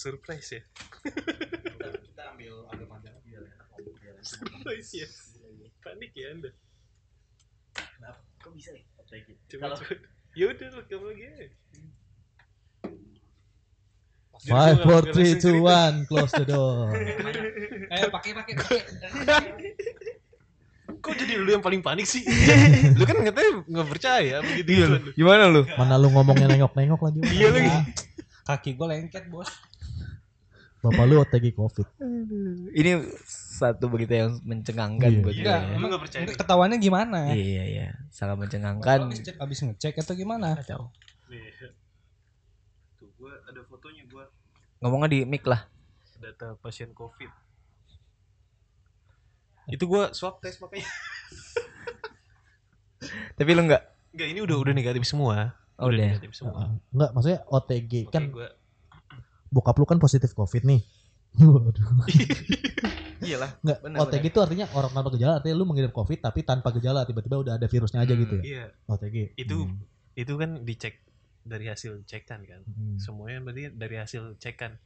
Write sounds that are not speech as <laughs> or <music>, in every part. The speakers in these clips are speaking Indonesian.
surprise ya kita ambil ambil panjang biar enak biar enak. surprise ya panik ya anda Kenapa? Kok bisa ya? OTG. coba Kalau coba ya udah rekam lagi Five, four, three, two, one, close the door. <laughs> Eh pakai pakai pakai. <laughs> kok jadi lu yang paling panik sih <laughs> lu kan katanya nggak percaya begitu Iya gitu Gimana lu? Mana lu ngomongnya nengok-nengok lagi? iya lagi Kaki gue lengket bos. Bapak lu OTG COVID. Ini satu berita yang mencengangkan Iya. buat Iya, gue. lu emang nggak percaya enggak ketahuannya gimana? Iya iya, sangat mencengangkan. Abis, cek- abis ngecek atau gimana? Tahu. Nih, tuh gua ada fotonya gua Ngomongnya di mic lah. data pasien covid <laughs> itu gua swab test makanya <laughs> Tapi lu enggak. enggak ini udah udah negatif semua Oh, udah. negatif semua. Enggak, maksudnya OTG Oke, kan gua bokap lu kan positif COVID nih. <laughs> Waduh. <laughs> Iyalah. Enggak, Benar, OTG itu artinya orang tanpa gejala artinya lu mengidap COVID tapi tanpa gejala tiba-tiba udah ada virusnya aja gitu ya. iya OTG. Itu- Hmm. itu kan dicek dari hasil cekan kan Hmm. semuanya berarti dari hasil cekan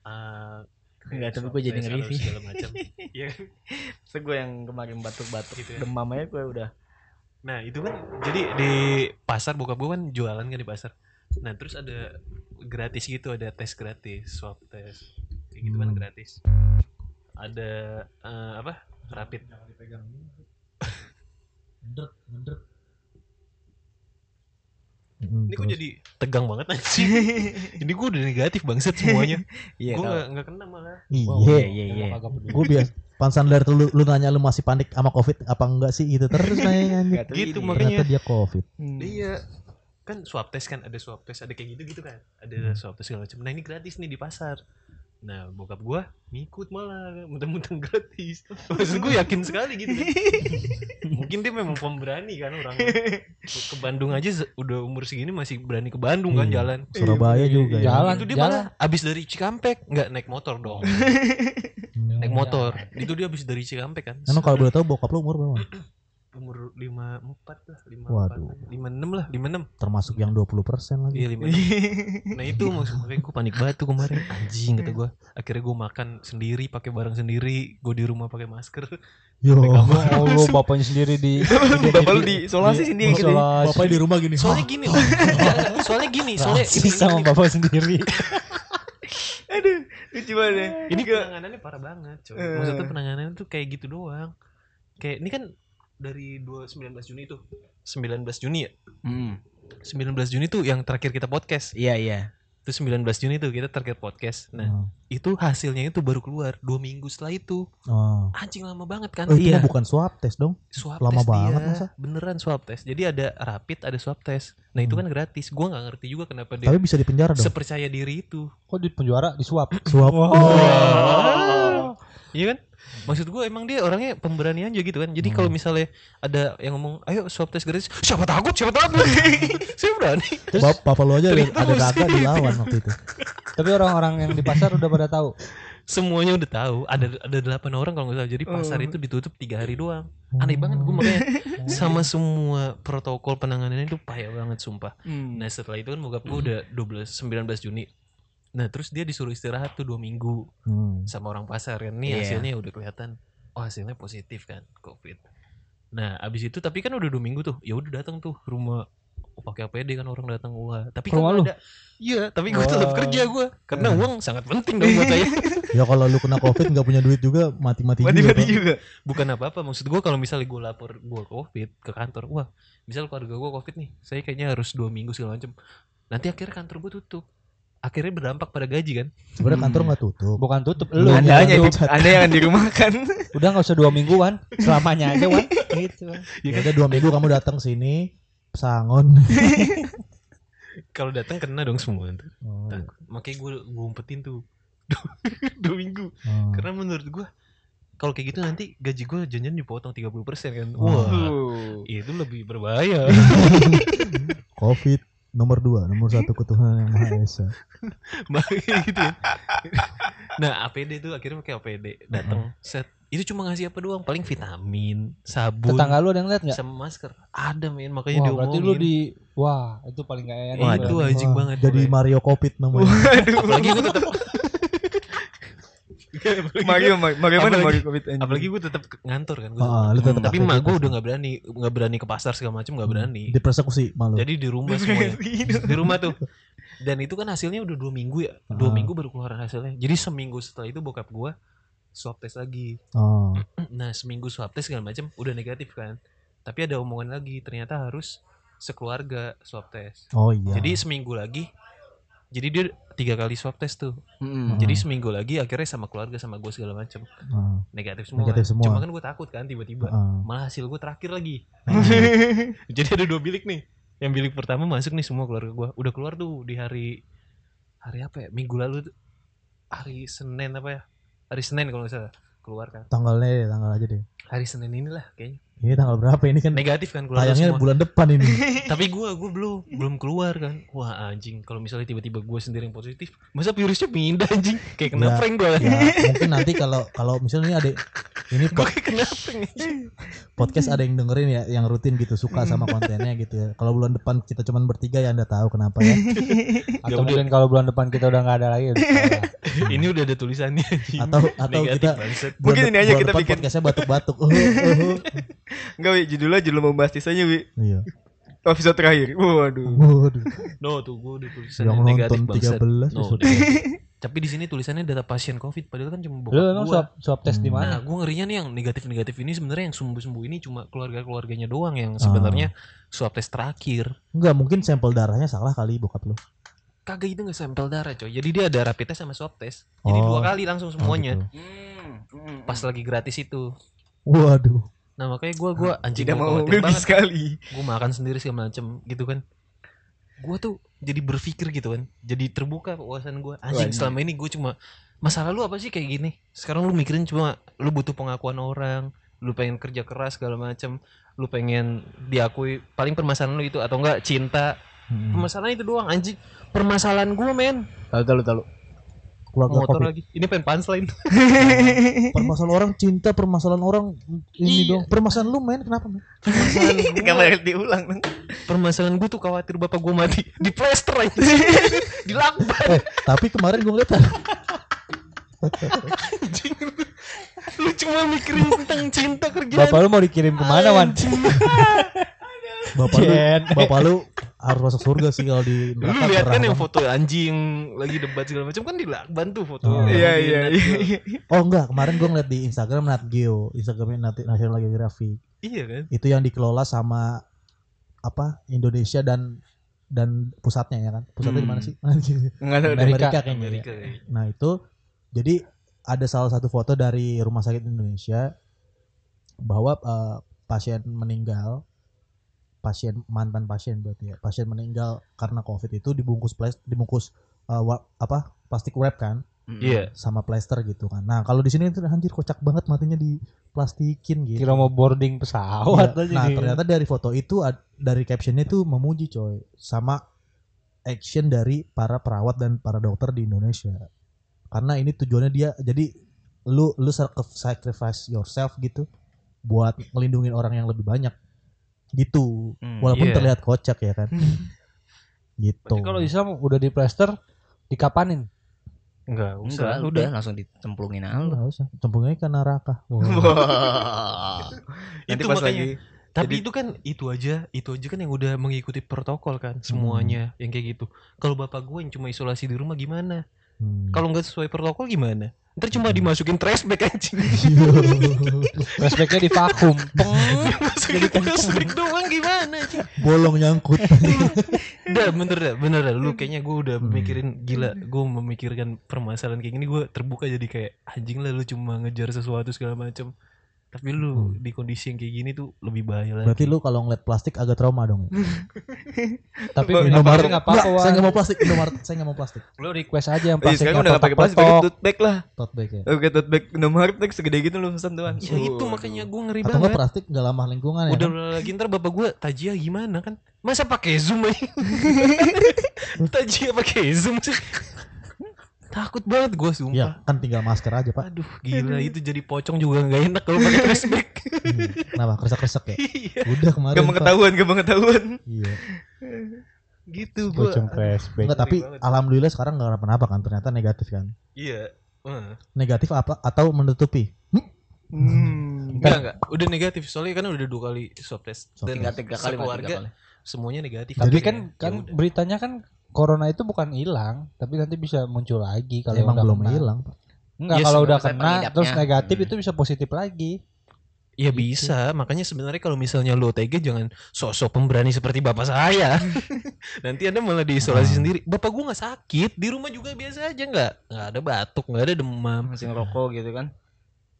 Ah, Enggak, tapi gua jadi ngeri sih. segala macam <laughs> iya kan? So, gue yang kemarin batuk-batuk Gitu ya. demam aja gue udah Nah itu kan jadi di pasar bokap gue kan jualan kan di pasar. Nah terus ada gratis gitu ada tes gratis swab tes kayak gitu kan Hmm. gratis. Ada eh, apa rapid. <laughs> Jangan dipegang. Ngedrek, ngedrek. Mm, Ini gue jadi tegang banget anjing. <laughs> Ini gue udah negatif bangsat semuanya. <laughs> Iya gue kalau nggak nggak kena malah. Iya. Iya iya. Gue biasa pansan dari lu, lu nanya lu masih panik sama covid apa enggak sih gitu terus nanya Gitu, makanya. ternyata dia covid Hmm. Iya kan swab test kan ada swab test ada kayak gitu gitu kan ada swab test segala macam. Nah ini gratis nih di pasar. Nah bokap gue ngikut malah muntah-muntah <laughs> gratis. Maksud gue yakin sekali gitu kan. <laughs> Mungkin dia memang pemberani kan orangnya. Ke Bandung aja udah umur segini masih berani ke Bandung kan Iya. jalan. Surabaya juga ya Jalan. itu dia jalan. malah abis dari Cikampek nggak naik motor dong. Hmm. <laughs> naik motor. Itu dia abis dari Cikampek kan. emang kalau boleh tahu bokap lu umur berapa <clears throat> umur 54 lah, 54. Waduh. 56 lah, 56. termasuk yang 20% lagi Iya 56. Nah itu maksud makanya gue panik banget tuh kemarin anjing kata gue. Akhirnya gue makan sendiri pakai barang sendiri, gue di rumah pakai masker. yo Oh, <laughs> lu bapaknya sendiri di <laughs> Bapak lu di isolasi sendiri gitu. ya? isolasi. bapaknya di rumah gini Soalnya gini loh. <laughs> Soalnya gini, soalnya Rasis sama bapak sendiri. Aduh, lucu banget. ya. ini penanganannya parah banget, coy. Eh. Maksudnya penanganannya tuh kayak gitu doang. Kayak ini kan dari 2 19 Juni tuh. 19 Juni ya? Hmm. 19 Juni tuh yang terakhir kita podcast. Iya iya. Itu 19 Juni tuh kita terakhir podcast. Nah, itu hasilnya itu baru keluar dua minggu setelah itu. oh. Anjing lama banget kan? Oh, itu Iya. bukan swab test dong swab Lama test banget, dia. masa? Beneran swab test. Jadi ada rapid, ada swab test. Nah, itu Hmm. kan gratis. Gua nggak ngerti juga kenapa dia tapi bisa dipenjara dong sepercaya diri itu. Kok di penjara disuap? swab <clears throat> Iya kan? Maksud gua emang dia orangnya pemberani aja gitu kan. Jadi kalau misalnya ada yang ngomong, "Ayo swab test gratis." Siapa takut? Siapa takut? <laughs> Saya berani. Bap- bapak lu aja ada, ada kagak dilawan waktu itu Tapi orang-orang yang di pasar udah pada tahu. Semuanya udah tahu. Ada ada delapan orang kalau nggak salah. Jadi pasar itu ditutup tiga hari doang. Aneh banget gue makanya <laughs> sama semua protokol penanganannya itu payah banget sumpah. Hmm. Nah setelah itu kan bokap gue udah 12 19 Juni. Nah terus dia disuruh istirahat tuh dua minggu Hmm. sama orang pasar kan. Nih Iya. hasilnya udah kelihatan. Oh hasilnya positif kan COVID. Nah abis itu tapi kan udah dua minggu tuh. Ya udah datang tuh rumah. Oh, pakai APD kan orang datang wah. Tapi kan ada. Iya tapi gue tetap Wah. kerja gue. Karena uang sangat penting dong buat saya. <laughs> ya kalau lu kena covid nggak punya duit juga mati-mati juga Mati-mati Pak. juga. Bukan apa-apa. Maksud gue kalau misalnya gue lapor gue COVID ke kantor. Wah misal keluarga gue COVID nih. Saya kayaknya harus dua minggu segala macem. Nanti akhirnya kantor gue tutup. Akhirnya berdampak pada gaji kan. sebenarnya kantor Hmm. nggak tutup Bukan tutup Lu. Anda hanya di, tutup. Anda yang dirumahkan. <laughs> Udah nggak usah dua minggu Wan. Selamanya aja Wan. <laughs> Gitu. ya udah dua minggu kamu datang sini sangon <laughs> Kalau datang kena dong semua. ntar. oh. Makanya gue gue umpetin tuh dua minggu. oh. Karena menurut gue kalau kayak gitu nanti gaji gue janjian dipotong 30% kan. Wah, Uh. itu lebih berbahaya. covid nomor dua nomor satu ketuhanan yang maha esa <laughs> Makanya gitu ya. <laughs> Nah, APD tuh akhirnya pakai APD. Datang set itu cuma ngasih apa doang paling vitamin sabun Tetangga lu ada yang lihat nggak? sama masker ada men makanya Wah, dia berarti lu di wah, itu paling gak enak. Wah, itu anjing banget Jadi. Mario Covid namanya. apalagi gue tetap <laughs> Mario Mario Mario mana Apalagi- Mario Covid anjing? apalagi gue tetap ngantor kan gua. Ah, lu tetap tapi mak gue udah nggak berani nggak berani ke pasar segala macam nggak berani. Dipersekusi malu. jadi di rumah semuanya. <laughs> Di rumah tuh. Dan itu kan hasilnya udah dua minggu ya. Dua Ah. minggu baru keluar hasilnya. Jadi seminggu setelah itu bokap gue swab test lagi. Oh. <clears throat> nah seminggu swab test segala macam udah negatif kan. Tapi ada omongan lagi ternyata harus sekeluarga swab test. Oh iya. jadi seminggu lagi jadi dia tiga kali swab test tuh. Mm-mm. jadi seminggu lagi akhirnya sama keluarga sama gue segala macam Ah, negatif semua. Negatif semua. cuma kan gue takut kan tiba-tiba. Ah. malah hasil gue terakhir lagi. <laughs> Jadi ada dua bilik nih. Yang bilik pertama masuk nih semua keluarga gue udah keluar tuh di hari hari apa ya? Minggu lalu tuh. hari senin apa ya? Hari senin kalau nggak salah. Keluar kan. Tanggalnya deh, tanggal aja deh. hari senin inilah kayaknya Ini tanggal berapa ini kan? negatif kan keluar Tayangnya semua bulan depan ini. <laughs> tapi gue gue belum belum keluar kan wah anjing kalau misalnya tiba-tiba gue sendiri yang positif masa virusnya pindah anjing kayak kena Ya, prank gue ya, mungkin nanti kalau kalau misalnya ini ada ini <laughs> pod- kena prank podcast ada yang dengerin ya yang rutin gitu suka sama kontennya gitu ya. Kalau bulan depan kita cuman bertiga ya Anda tahu kenapa ya. <laughs> Atau Ya mungkin kalau bulan depan kita udah nggak ada lagi. salah. ini udah ada tulisannya. Atau atau Negatif, kita Mungkin ini aja kita depan bikin. podcastnya batuk-batuk. Enggak, Wi, judulnya judul membahas sisanya, Wi. Iya. Episode terakhir. Waduh. Waduh. No tuh gue udah tulisannya Yang negatif nonton bangsat. 13 No. Tapi di sini tulisannya data pasien COVID padahal kan cuma Lu bokap emang gua. swab swab test di Hmm. Nah, mana? gue ngerinya nih yang negatif-negatif ini sebenarnya yang sembuh-sembuh ini cuma keluarga-keluarganya doang Ah. yang sebenarnya swab test terakhir. Enggak, mungkin sampel darahnya salah kali bokap lu. Kagak itu nggak sampel darah coy. Jadi dia ada rapid test sama swab test. Jadi Oh. dua kali langsung semuanya. Oh, gitu. Hmm, Pas lagi gratis itu. Waduh. Nah makanya gue gua anjing Tidak mau rugi banget. sekali. Gue makan sendiri segala macem gitu kan. Gue tuh jadi berpikir gitu kan. Jadi terbuka wawasan gue. Anjing Waduh. selama ini gue cuma masalah lu apa sih kayak gini? Sekarang lu mikirin cuma lu butuh pengakuan orang, lu pengen kerja keras segala macem, lu pengen diakui. Paling permasalahan lu itu atau enggak cinta. Hmm. Permasalahan itu doang anjing. Permasalahan gue men. Tahu tahu tahu. Keluarga Motor Covid. lagi. Ini pengen punchline. <laughs> Permasalahan orang cinta, permasalahan orang ini Iya. dong. Permasalahan lu main kenapa? Men? Permasalahan diulang. dong. Permasalahan gue tuh khawatir bapak gue mati <laughs> di plaster aja. <laughs> Dilakban. Eh, tapi kemarin gue ngeliat Anjing lu. Lu cuma mikirin tentang cinta kerjaan. Bapak lu mau dikirim ke mana, Wan? Bapak lu, bapak lu harus masuk surga sih kalau di Lu lihat kan yang foto anjing lagi debat segala macam kan dilakban tuh foto. Oh. Iya iya iya. Oh enggak, kemarin gue ngeliat di Instagram Nat Geo, Instagramnya Nat National Geographic. Iya kan? Itu yang dikelola sama apa Indonesia dan dan pusatnya ya kan? Pusatnya di mana Hmm. sih? <laughs> Di Amerika. Amerika kayaknya. ya. Amerika kayaknya. Nah itu jadi ada salah satu foto dari rumah sakit Indonesia bahwa eh, pasien meninggal, pasien mantan pasien berarti ya, pasien meninggal karena COVID itu dibungkus plas, dibungkus wa- apa plastik wrap kan, Iya. sama plester gitu kan. Nah kalau di sini tuh anjir kocak banget matinya diplastikin gitu. Kira mau boarding pesawat Iya. aja Nah di- ternyata dari foto itu dari captionnya tuh memuji coy sama action dari para perawat dan para dokter di Indonesia. Karena ini tujuannya dia jadi lu lu sac- sacrifice yourself gitu buat ngelindungin orang yang lebih banyak gitu. Hmm, Walaupun iya. terlihat kocak ya kan. gitu. Berarti kalau Islam udah di plaster dikapanin. Enggak usah. Enggak, udah langsung dicemplungin aja lu. Nggak usah, cembungnya ke neraka. <laughs> Nanti Itu pas makanya. lagi Tapi Jadi- itu kan itu aja, itu aja kan yang udah mengikuti protokol kan semuanya yang kayak gitu. Kalau bapak gue yang cuma isolasi di rumah gimana? Hmm. Kalau nggak sesuai protokol gimana? Ntar cuma dimasukin trash bag anjing. <laughs> Flashbacknya di vakum. <laughs> Masukin trash bag doang gimana anjing? Bolong nyangkut. <laughs> Dah bener dah, bener dah. Lu kayaknya gue udah mikirin gila. Gue memikirkan permasalahan kayak gini gue terbuka jadi kayak anjing lah lu cuma ngejar sesuatu segala macam. Tapi lu Hmm. di kondisi yang kayak gini tuh lebih bahaya lagi. Berarti lu kalau ngeliat plastik agak trauma dong. ya? <laughs> Tapi Indomaret Indomaret nggak apa-apa, saya Wan. nggak mau plastik Indomaret saya nggak mau plastik Lu request aja yang Iya, plastiknya sekarang udah gak pakai plastik, pakai tote bag lah. tote bag ya Oke, tote bag Indomaret tuh segede gitu lu pesan tuan. Ya itu makanya gue ngeri atau banget. plastik nggak ramah lingkungan ya Udah kan? lagi ntar bapak gue tajia gimana kan? Masa pakai zoom aja? <laughs> tajia pakai zoom sih? Takut banget gue sumpah. ya kan tinggal masker aja pak Aduh gila itu jadi pocong juga nggak enak kalau pakai flashback. <laughs> Hmm, kenapa kresek kresek ya Iya. udah kemarin Gak Pak. pengetahuan, gak pengetahuan. iya gitu gue. Pocong flashback. Enggak, tapi banget. alhamdulillah sekarang nggak kenapa-napa kan ternyata negatif kan Iya. Wah. negatif apa atau menutupi Hmm. Enggak enggak. Udah negatif soalnya kan udah dua kali swab test. Dan Tiga, tiga kali, tiga kali. semuanya negatif. Tapi Jadi kan Ya kan udah. beritanya kan corona itu bukan hilang, tapi nanti bisa muncul lagi kalau emang udah belum kena. hilang Enggak, Iya, kalau udah kena pengidapnya. terus negatif Hmm. itu bisa positif lagi. Ya Gitu. bisa, makanya sebenarnya kalau misalnya lo OTG jangan sosok pemberani seperti bapak saya. <laughs> Nanti anda malah diisolasi Ah. sendiri. Bapak gua nggak sakit, di rumah juga biasa aja nggak, nggak ada batuk, nggak ada demam. Masih ngerokok gitu kan.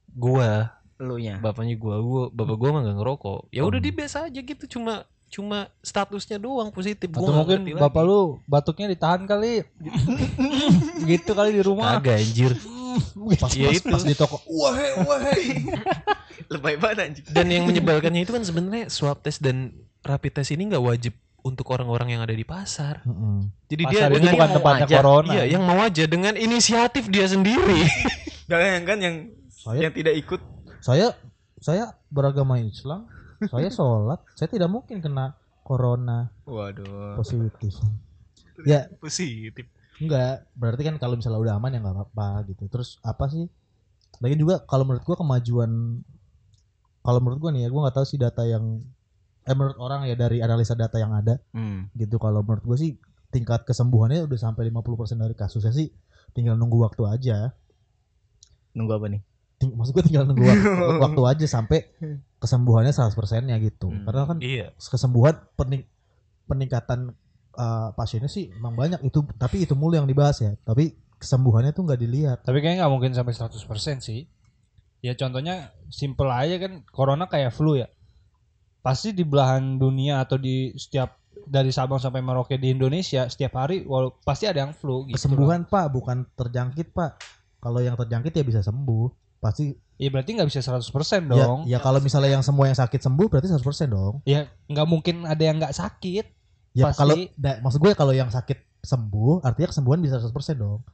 Gua, Lu nya. bapaknya gua, gua bapak gua mah nggak ngerokok. Ya udah Hmm. dia biasa aja gitu, cuma cuma statusnya doang positif. Atau Gua mungkin bapak lagi. lu batuknya ditahan kali. <laughs> gitu kali di rumah. kagak anjir. pas, Iya pas, itu. pas di toko wahai wahai <laughs> Lebay banget anjing. Dan yang menyebalkannya itu kan sebenarnya swab test dan rapid test ini nggak wajib untuk orang-orang yang ada di pasar. Mm-mm. Jadi Pasar dia itu dengan bukan tempatnya aja. corona. Iya, yang mau aja dengan inisiatif dia sendiri. <laughs> Jangan yang kan yang saya yang tidak ikut. saya saya beragama Islam saya sholat saya tidak mungkin kena corona Waduh. positif ya Positif. enggak berarti kan kalau misalnya udah aman ya nggak apa-apa gitu terus apa sih lagi juga kalau menurut gua kemajuan kalau menurut gua nih ya gua nggak tahu sih data yang eh menurut orang ya dari analisa data yang ada Hmm. gitu kalau menurut gua sih tingkat kesembuhannya udah sampai 50% dari kasusnya sih tinggal nunggu waktu aja Nunggu apa nih? Ting- maksud gue tinggal nunggu waktu, <laughs> waktu aja sampai kesembuhannya 100% nya gitu Hmm. karena kan Iya. kesembuhan pening- peningkatan uh, pasiennya sih emang banyak itu tapi itu mulu yang dibahas ya tapi kesembuhannya tuh nggak dilihat Tapi kayaknya nggak mungkin sampai 100% sih. Ya contohnya simple aja kan corona kayak flu ya. Pasti di belahan dunia atau di setiap dari Sabang sampai Merauke di Indonesia setiap hari walau pasti ada yang flu gitu. kesembuhan pak bukan terjangkit pak kalau yang terjangkit ya bisa sembuh pasti Ya berarti nggak bisa 100% ya, dong. ya kalau misalnya yang semua yang sakit sembuh berarti 100% dong Ya nggak mungkin ada yang nggak sakit. ya Pasti. kalau nah, maksud gue kalau yang sakit sembuh artinya kesembuhan bisa 100% dong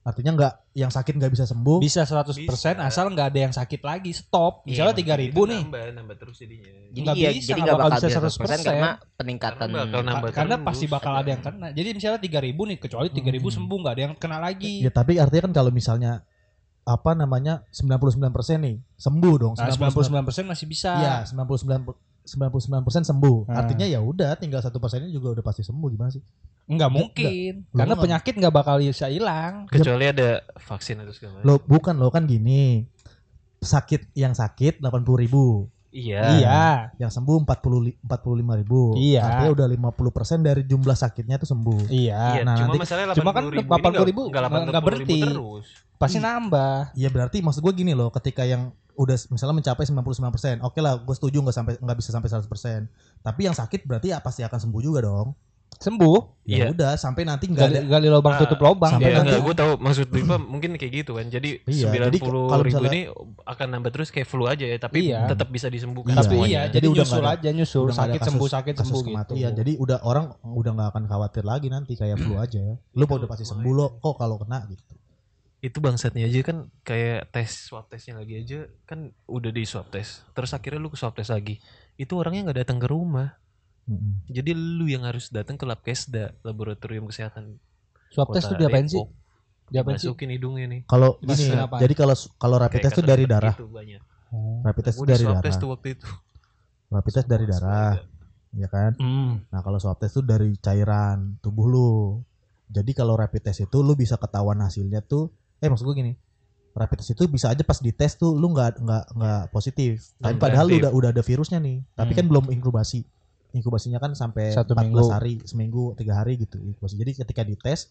artinya nggak yang sakit nggak bisa sembuh Bisa 100% Bisa. asal nggak ada yang sakit lagi. Stop. Misalnya Iya, tiga ribu Itu nih. Nambah, nambah terus jadinya. Jadi Nggak iya, bisa, jadi nggak nggak bakal bakal bisa bisa 100% 100% karena peningkatan Karena bakal nambah Karena terus. pasti bakal ada yang kena. Jadi misalnya tiga ribu nih, kecuali tiga ribu Hmm. sembuh nggak ada yang kena lagi. Ya tapi artinya kan kalau misalnya apa namanya 99% nih sembuh dong. Nah, 99% masih bisa. Iya, 99 99% sembuh. Nah. Artinya ya udah tinggal satu persennya juga udah pasti sembuh gimana sih? Enggak Nggak, mungkin. Lu Karena nggak- penyakit nggak bakal bisa hilang. Kecuali ada vaksin atau segala macam. Lo bukan lo kan gini. Sakit yang sakit 80 ribu, Iya. Iya. yang sembuh 40 li- 45 ribu. Iya. Artinya udah 50% dari jumlah sakitnya tuh sembuh. Iya. Iya, Nah, cuma nanti- masalahnya cuma kan 80.000 ini 80.000 nggak- nggak nggak 80.000 berhenti. terus. Pasti nambah. Ya berarti maksud gue gini loh, ketika yang udah misalnya mencapai 99%, oke lah, gue setuju nggak sampai nggak bisa sampai 100%. Tapi yang sakit berarti ya pasti akan sembuh juga dong. Sembuh. Ya Iya. udah sampai nanti nggak ada Gali, gali lubang Ah, tutup lubang. sampai Iya, nanti- enggak, gue tahu maksud Diva mungkin kayak gitu kan. Jadi Iya, sembilan jadi puluh ribu misalnya- ini akan nambah terus kayak flu aja ya, tapi Iya. tetap bisa disembuhkan Iya, Tapi semuanya. iya, Jadi jadi udah nyusul ada- aja nyusul udah sakit kasus- sembuh sakit kasus sembuh gitu. kematian. Jadi udah orang udah nggak akan khawatir lagi nanti kayak flu aja. Lu Itu udah pasti sembuh lo kok kalau kena gitu. itu bangsatnya aja kan kayak tes swab testnya lagi aja kan udah di swab test terus akhirnya lu ke swab test lagi itu orangnya nggak datang ke rumah Mm-mm. jadi lu yang harus datang ke labkesda laboratorium kesehatan Swab test tuh diapain sih? Diapain sih? dimasukin hidungnya nih Kalau gini, apaan? jadi kalau kalau rapid Kayak test itu kasus dari darah. itu banyak Oh. Rapid test di dari swab darah. test tuh waktu itu Rapid test dari darah, ya kan? Hmm. Nah, kalau swab test itu dari cairan tubuh lu. Jadi kalau rapid test itu lu bisa ketahuan hasilnya tuh eh maksud gue gini. Rapid test itu bisa aja pas dites tuh lu nggak nggak nggak positif. Tapi padahal lu udah udah ada virusnya nih. Tapi Hmm. kan belum inkubasi. Inkubasinya kan sampai Satu 14 minggu. hari, seminggu, tiga hari gitu inkubasi. Jadi ketika dites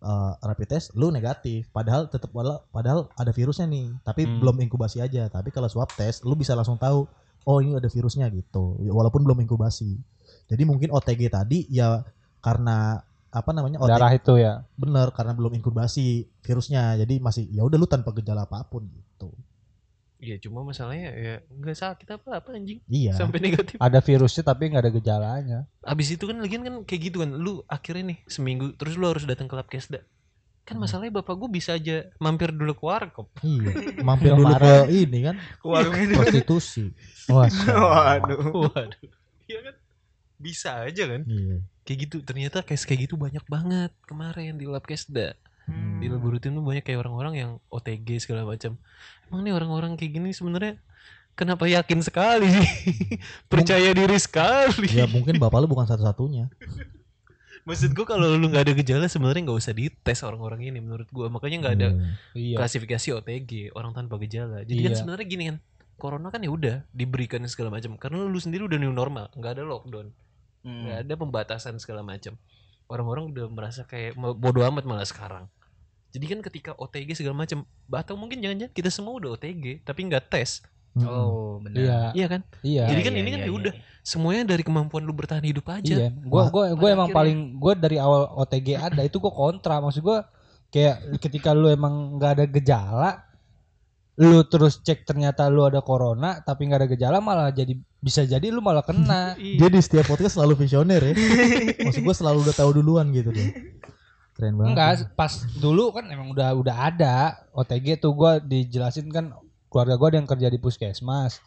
eh, rapid test lu negatif padahal tetap padahal, padahal ada virusnya nih tapi Hmm. belum inkubasi aja tapi kalau swab test lu bisa langsung tahu oh ini ada virusnya gitu Ya, walaupun belum inkubasi jadi mungkin OTG tadi ya karena apa namanya OTG Darah itu ya. bener karena belum inkubasi virusnya jadi masih ya udah lu tanpa gejala apa pun gitu Iya cuma masalahnya ya nggak sakit apa apa anjing? Iya. Sampai negatif. Ada virusnya tapi nggak ada gejalanya. abis itu kan lagian kan kayak gitu kan lu akhirnya nih seminggu terus lu harus datang ke labkesda kan masalahnya bapak gue bisa aja mampir dulu ke warkop. Iya, <laughs> mampir dulu ke ini kan prostitusi. Wah, Waduh. waduh. Iya kan? Bisa aja kan? Iya. kayak gitu ternyata case kayak gitu banyak banget kemarin di lab kesda Hmm. di lab rutin tuh banyak kayak orang-orang yang OTG segala macam emang nih orang-orang kayak gini sebenarnya kenapa yakin sekali sih <laughs> percaya diri sekali Ya mungkin bapak lu bukan satu-satunya. <laughs> maksud gua kalau lu nggak ada gejala sebenarnya nggak usah dites orang-orang ini menurut gua makanya nggak ada Iya. Iya. klasifikasi OTG orang tanpa gejala jadi kan Iya. sebenarnya gini kan corona kan ya udah diberikan segala macam karena lu sendiri udah new normal nggak ada lockdown Hmm. nggak ada pembatasan segala macam orang-orang udah merasa kayak mau- bodo amat malah sekarang jadi kan ketika OTG segala macam atau mungkin jangan-jangan kita semua udah OTG tapi nggak tes. Oh, benar. Iya. iya kan Iya. Jadi Iya, kan iya, ini kan iya, ya iya. udah semuanya dari kemampuan lu bertahan hidup aja Iya, gua gua gua emang akhirnya- paling gua dari awal OTG ada itu gua kontra. Maksud gua kayak ketika lu emang nggak ada gejala, lu terus cek ternyata lu ada corona tapi nggak ada gejala malah jadi bisa jadi lu malah kena. <laughs> Iya. Dia di setiap podcast selalu visioner ya. <laughs> Maksud gue selalu udah tahu duluan gitu deh. Keren banget. Enggak, pas dulu kan emang udah udah ada OTG tuh gua dijelasin kan keluarga gua ada yang kerja di puskesmas.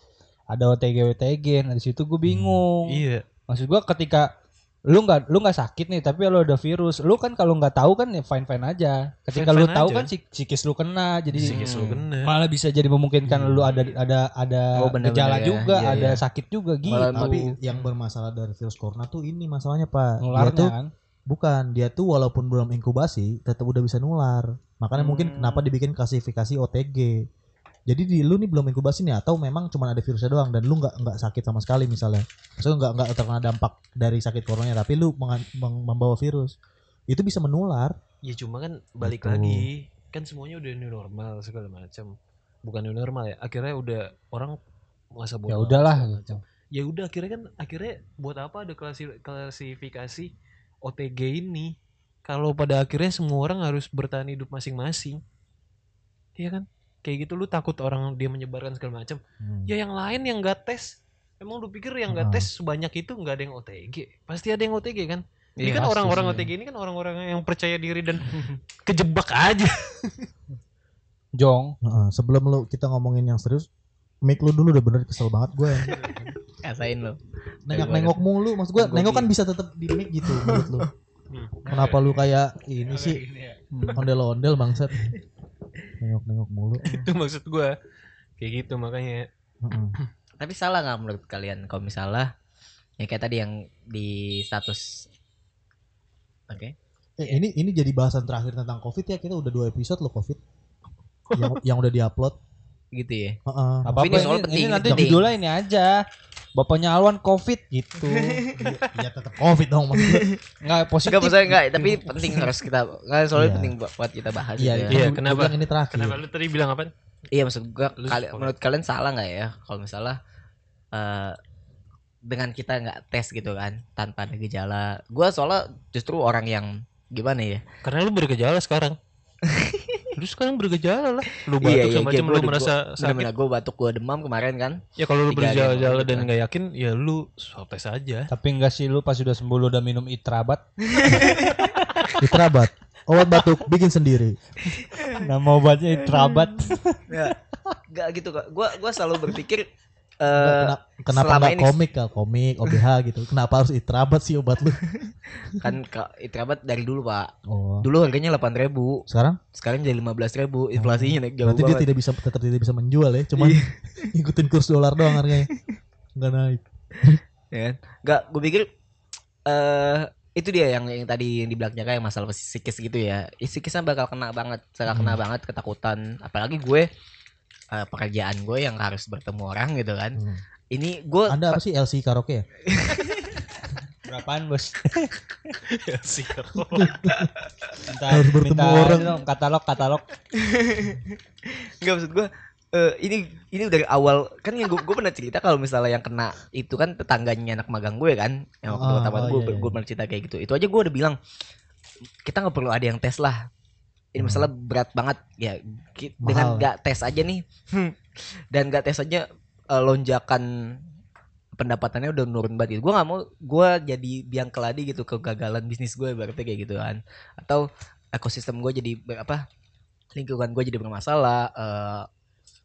Ada OTG OTG, nah di situ gue bingung. iya Maksud gua ketika lu nggak lu nggak sakit nih tapi lu ada virus lu kan kalau nggak tahu kan ya fine fine aja ketika lu Fine-fine tahu aja. kan psikis lu kena jadi psikis lu kena malah bisa jadi memungkinkan lu ada ada ada Oh, bener-bener gejala ya. juga Iya, ada iya. sakit juga gitu Malah Tapi yang bermasalah dari virus corona tuh ini masalahnya Pak. Nularnya tuh kan bukan, dia tuh walaupun belum inkubasi tetap udah bisa nular. Makanya mungkin Hmm. kenapa dibikin klasifikasi OTG. Jadi di lu nih belum inkubasi nih atau memang cuma ada virusnya doang dan lu nggak nggak sakit sama sekali misalnya. Maksudnya nggak nggak terkena dampak dari sakit coronanya tapi lu membawa virus. Itu bisa menular. ya cuma kan balik Gitu. lagi kan semuanya udah new normal segala macam bukan new normal ya akhirnya udah orang masa bodo ya udahlah macam. ya udah akhirnya kan akhirnya buat apa ada klasi- klasifikasi OTG ini kalau pada akhirnya semua orang harus bertahan hidup masing-masing Iya kan kayak gitu lu takut orang dia menyebarkan segala macam Hmm. ya yang lain yang gak tes emang lu pikir yang gak Ah. tes sebanyak itu nggak ada yang OTG pasti ada yang OTG kan ini Iya, kan orang-orang. OTG ini kan orang-orang yang percaya diri dan <laughs> kejebak aja jong Heeh, sebelum lu kita ngomongin yang serius, mic lu dulu udah bener kesel banget gue. Kasain <laughs> lo. Nengok-nengok mulu, maksud gue gua nengok kan bisa tetap di mic gitu menurut lu. Hmm. Kenapa lu kayak ini sih ondel-ondel bangsat? Nengok-nengok mulu. <laughs> itu maksud gua kayak gitu makanya Heeh. <clears throat> Tapi salah nggak menurut kalian kalau misalnya ya kayak tadi yang di status Oke. Eh, ini ini jadi bahasan terakhir tentang covid ya kita udah dua episode loh covid yang yang udah diupload. Gitu ya. Heeh. apa ini apa soal ini, penting, ini nanti penting. judulnya ini aja bapaknya Alwan covid gitu <laughs> ya tetap covid dong maksud gue. nggak positif Enggak maksudnya enggak, tapi penting harus kita enggak soalnya Iya. penting bu- buat kita bahas Iya, gitu itu ya. Iya, gua kenapa? ini terakhir. kenapa lu tadi bilang apa Iya maksud gua kali- menurut kalian salah nggak ya kalau misalnya eh dengan kita nggak tes gitu kan tanpa ada gejala. Gua soalnya justru orang yang gimana ya? karena lu bergejala sekarang <laughs> lu sekarang bergejala lah lu batuk Iya, iya, sama iya, macam gua lu udah- merasa sakit Benar-benar gue batuk gue demam kemarin kan. ya kalau lu bergejala dan gitu. nggak yakin ya lu swab tes aja tapi enggak sih lu pas sudah sembuh lu udah minum itrabat <laughs> Itrabat. Obat batuk bikin sendiri. <laughs> nama obatnya itrabat Enggak, enggak gitu kok. Gua gua selalu berpikir eh Kenapa, nggak komik kak? Komik, OBH gitu. Kenapa harus itrabat sih obat lu? <laughs> kan ka- itrabat dari dulu pak. Oh. Dulu harganya 8.000 ribu, Sekarang sekarang jadi 15.000 Inflasinya naik jauh berarti dia tidak bisa tetap tidak bisa menjual ya, cuman <laughs> ngikutin kurs dolar doang harganya. Enggak naik. <laughs> ya kan? Enggak, gue pikir eh itu dia yang yang tadi yang dibilangnya kayak masalah psikis gitu ya. Ya, Psikisnya bakal kena banget, bakal kena banget ketakutan. Apalagi gue eh, pekerjaan gue yang harus bertemu orang gitu kan. Hmm. Ini gue Anda apa sih LC karaoke ya? <laughs> berapaan bos ya sih minta, Harus bertemu minta orang. dong, katalog katalog <laughs> Enggak maksud gue eh ini ini dari awal kan yang gue pernah cerita kalau misalnya yang kena itu kan tetangganya anak magang gue kan yang waktu Ah, pertama oh, gue iya, iya. gue pernah cerita kayak gitu itu aja gue udah bilang kita nggak perlu ada yang tes lah ini Hmm. masalah berat banget ya ki- dengan Mahal. nggak tes aja nih dan nggak tes aja eh, lonjakan pendapatannya udah menurun banget gitu. gue nggak mau gue jadi biang keladi gitu kegagalan bisnis gue berarti kayak gitu kan atau ekosistem gue jadi apa lingkungan gue jadi bermasalah eh,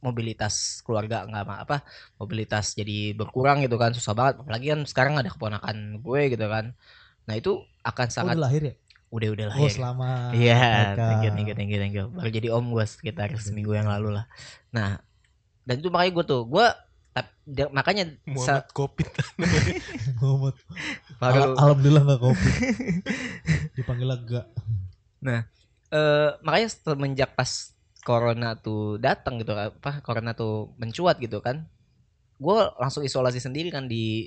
mobilitas keluarga nggak apa mobilitas jadi berkurang gitu kan susah banget apalagi kan sekarang ada keponakan gue gitu kan nah itu akan Oh, sangat udah lahir ya? Udah udah Oh, lahir selamat. Iya, thank you, thank you, thank you, thank you. Baru jadi om gue sekitar seminggu yang lalu lah. Nah, dan itu makanya gue tuh, gue makanya Muhammad Kopit <laughs> Muhammad. baru Al- Alhamdulillah gak kopi. Dipanggil agak. eh, makanya semenjak pas corona tuh datang gitu apa corona tuh mencuat gitu kan gue langsung isolasi sendiri kan di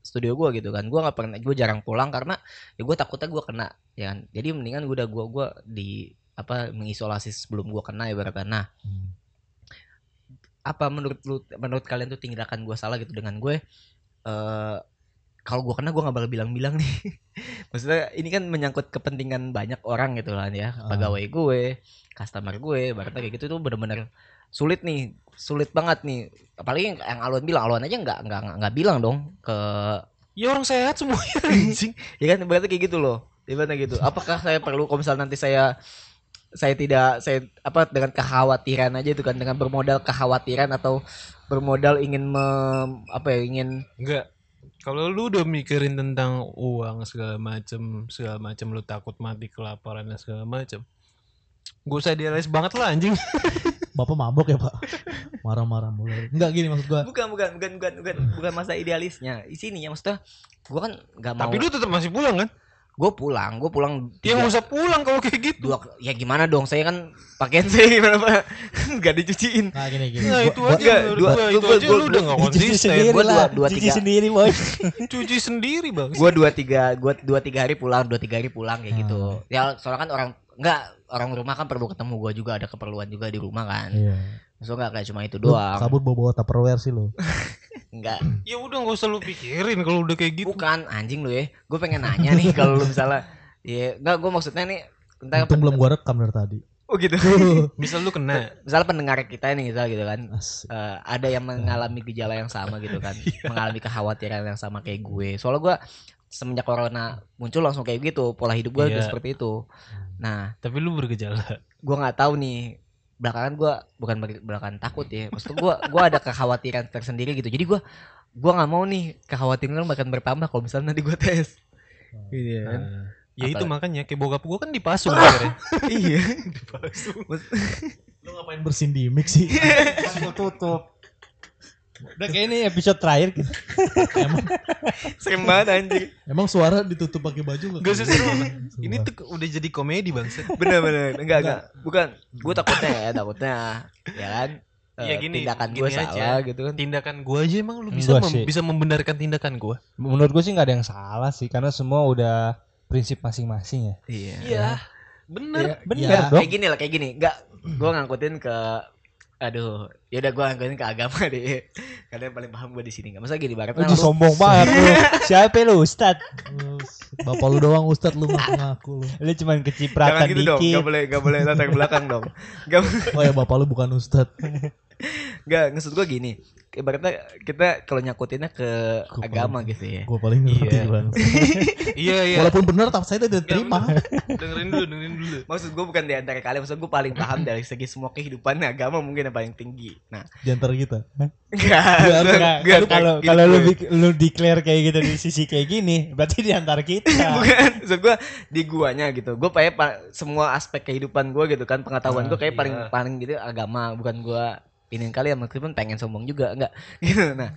studio gue gitu kan. Gue nggak pernah gue jarang pulang karena ya gue takutnya gue kena ya kan. Jadi mendingan gue udah gue gua di apa mengisolasi sebelum gue kena ya berarti nah Hmm. apa menurut lu menurut kalian tuh tindakan gue salah gitu dengan gue? Eh kalau gue kena gue nggak bakal bilang-bilang nih. <laughs> Maksudnya ini kan menyangkut kepentingan banyak orang gitu kan ya. Ah. pegawai gue customer gue berarti kayak gitu tuh bener-bener sulit nih sulit banget nih. Apalagi yang, Alwan bilang Alwan aja nggak nggak nggak- bilang dong ke ya orang sehat semuanya. <laughs> Anjing. Ya kan berarti kayak gitu loh. Gimana gitu. Apakah saya perlu kalau misal nanti saya saya tidak saya apa dengan kekhawatiran aja itu kan dengan bermodal kekhawatiran atau bermodal ingin mem, apa ya ingin enggak kalau lu udah mikirin tentang uang segala macem segala macem lu takut mati kelaparan dan segala macem gue usah dialis banget lah anjing <laughs> Bapak mabok ya, Pak? <laughs> Marah-marah mulai. Enggak gini maksud gua. bukan bukan bukan bukan bukan bukan masa idealisnya di sini ya maksudnya gua kan nggak mau tapi lu tetap masih pulang kan gue pulang gue pulang ya tiga- nggak usah pulang kalau kayak gitu dua ya gimana dong saya kan pakaian <laughs> saya gimana pak nggak dicuciin Nah, gini gini. nah itu gua- aja dua- gua, gua- itu gua- aja gua- lu udah nggak Cuci konsisten sendiri Gua lah, dua- dua, cuci tiga. sendiri boy. <laughs> cuci sendiri bang gue dua tiga gue dua tiga hari pulang dua tiga hari pulang kayak gitu Hmm. ya soalnya kan orang nggak orang rumah kan perlu ketemu gue juga ada keperluan juga di rumah kan Iya. so nggak kayak cuma itu Lu doang kabur bawa-bawa Tupperware sih lu. <laughs> nggak ya udah nggak usah lu pikirin kalau udah kayak gitu bukan anjing lu ya gue pengen nanya nih kalau lu misalnya ya nggak gue maksudnya nih tentang Untung belum gua rekam dari tadi. oh gitu <laughs> misal lu kena misalnya pendengar kita nih misal gitu kan Asik. eh, ada yang mengalami gejala yang sama gitu kan <laughs> mengalami kekhawatiran yang sama kayak gue soalnya gue semenjak corona muncul langsung kayak gitu pola hidup gue Iya. seperti itu nah tapi lu bergejala. gue nggak tahu nih. Belakangan gue bukan belakangan takut ya. Maksud gue gue ada kekhawatiran tersendiri gitu. Jadi gue gue nggak mau nih kekhawatiran bahkan bertambah kalau misalnya nanti gue tes. Gitu kan. Nah, ya Apa- itu makanya kayak bokap gua kan dipasung akhirnya. <laughs> Iya. Lu ngapain bersin di mix sih? <laughs> tutup. Udah kayak ini episode terakhir gitu. <laughs> emang, serem banget anjing. Emang suara ditutup pakai baju Gak sih seru Sumpah. ini tuh udah jadi komedi bang. Bener bener. Enggak enggak bukan. Gue takutnya ya takutnya. Ya kan? Iya, gini, tindakan gue aja. salah gitu kan. Tindakan gua aja emang lu bisa mem- sih. bisa membenarkan tindakan gua? Menurut gue sih nggak ada yang salah sih karena semua udah prinsip masing-masing ya. iya. Iya. Bener Bener. Ya, dong. kayak gini lah kayak gini. Enggak gue ngangkutin ke aduh ya udah gue ngangkutin ke agama <laughs> deh karena yang paling paham gue di sini nggak masa gini banget Udah sombong banget lu. <laughs> Siapa lu Ustad? Lu- Bapak lu doang Ustad lu ngaku-ngaku lu. Lu cuman jangan kecipratan gitu dong dikit. gak boleh gak boleh latar belakang dong gak Oh ya bapak lu bukan Ustad. <laughs> Gak, maksud gue gini Ibaratnya kita kalau nyakutinnya ke Gua agama gitu ya Gua paling ngerti Iya. bang. <laughs> iya iya Walaupun benar tapi saya tidak Nggak, terima. dengerin dulu dengerin dulu Maksud gue bukan di antara kalian Maksud gue paling paham dari segi semua kehidupan agama mungkin yang paling tinggi Nah Di antara kita. Enggak Enggak, Enggak, lu kalau kalau lu gue. lu declare kayak gitu di sisi kayak gini, berarti di antara kita. <laughs> Bukan Maksud gue di guanya gitu Gue kayak semua aspek kehidupan gue gitu kan Pengetahuan Ah, gue kayak paling iya. paling gitu agama Bukan gue iniin kalian Meskipun pengen sombong juga Enggak. <laughs> Gitu. Nah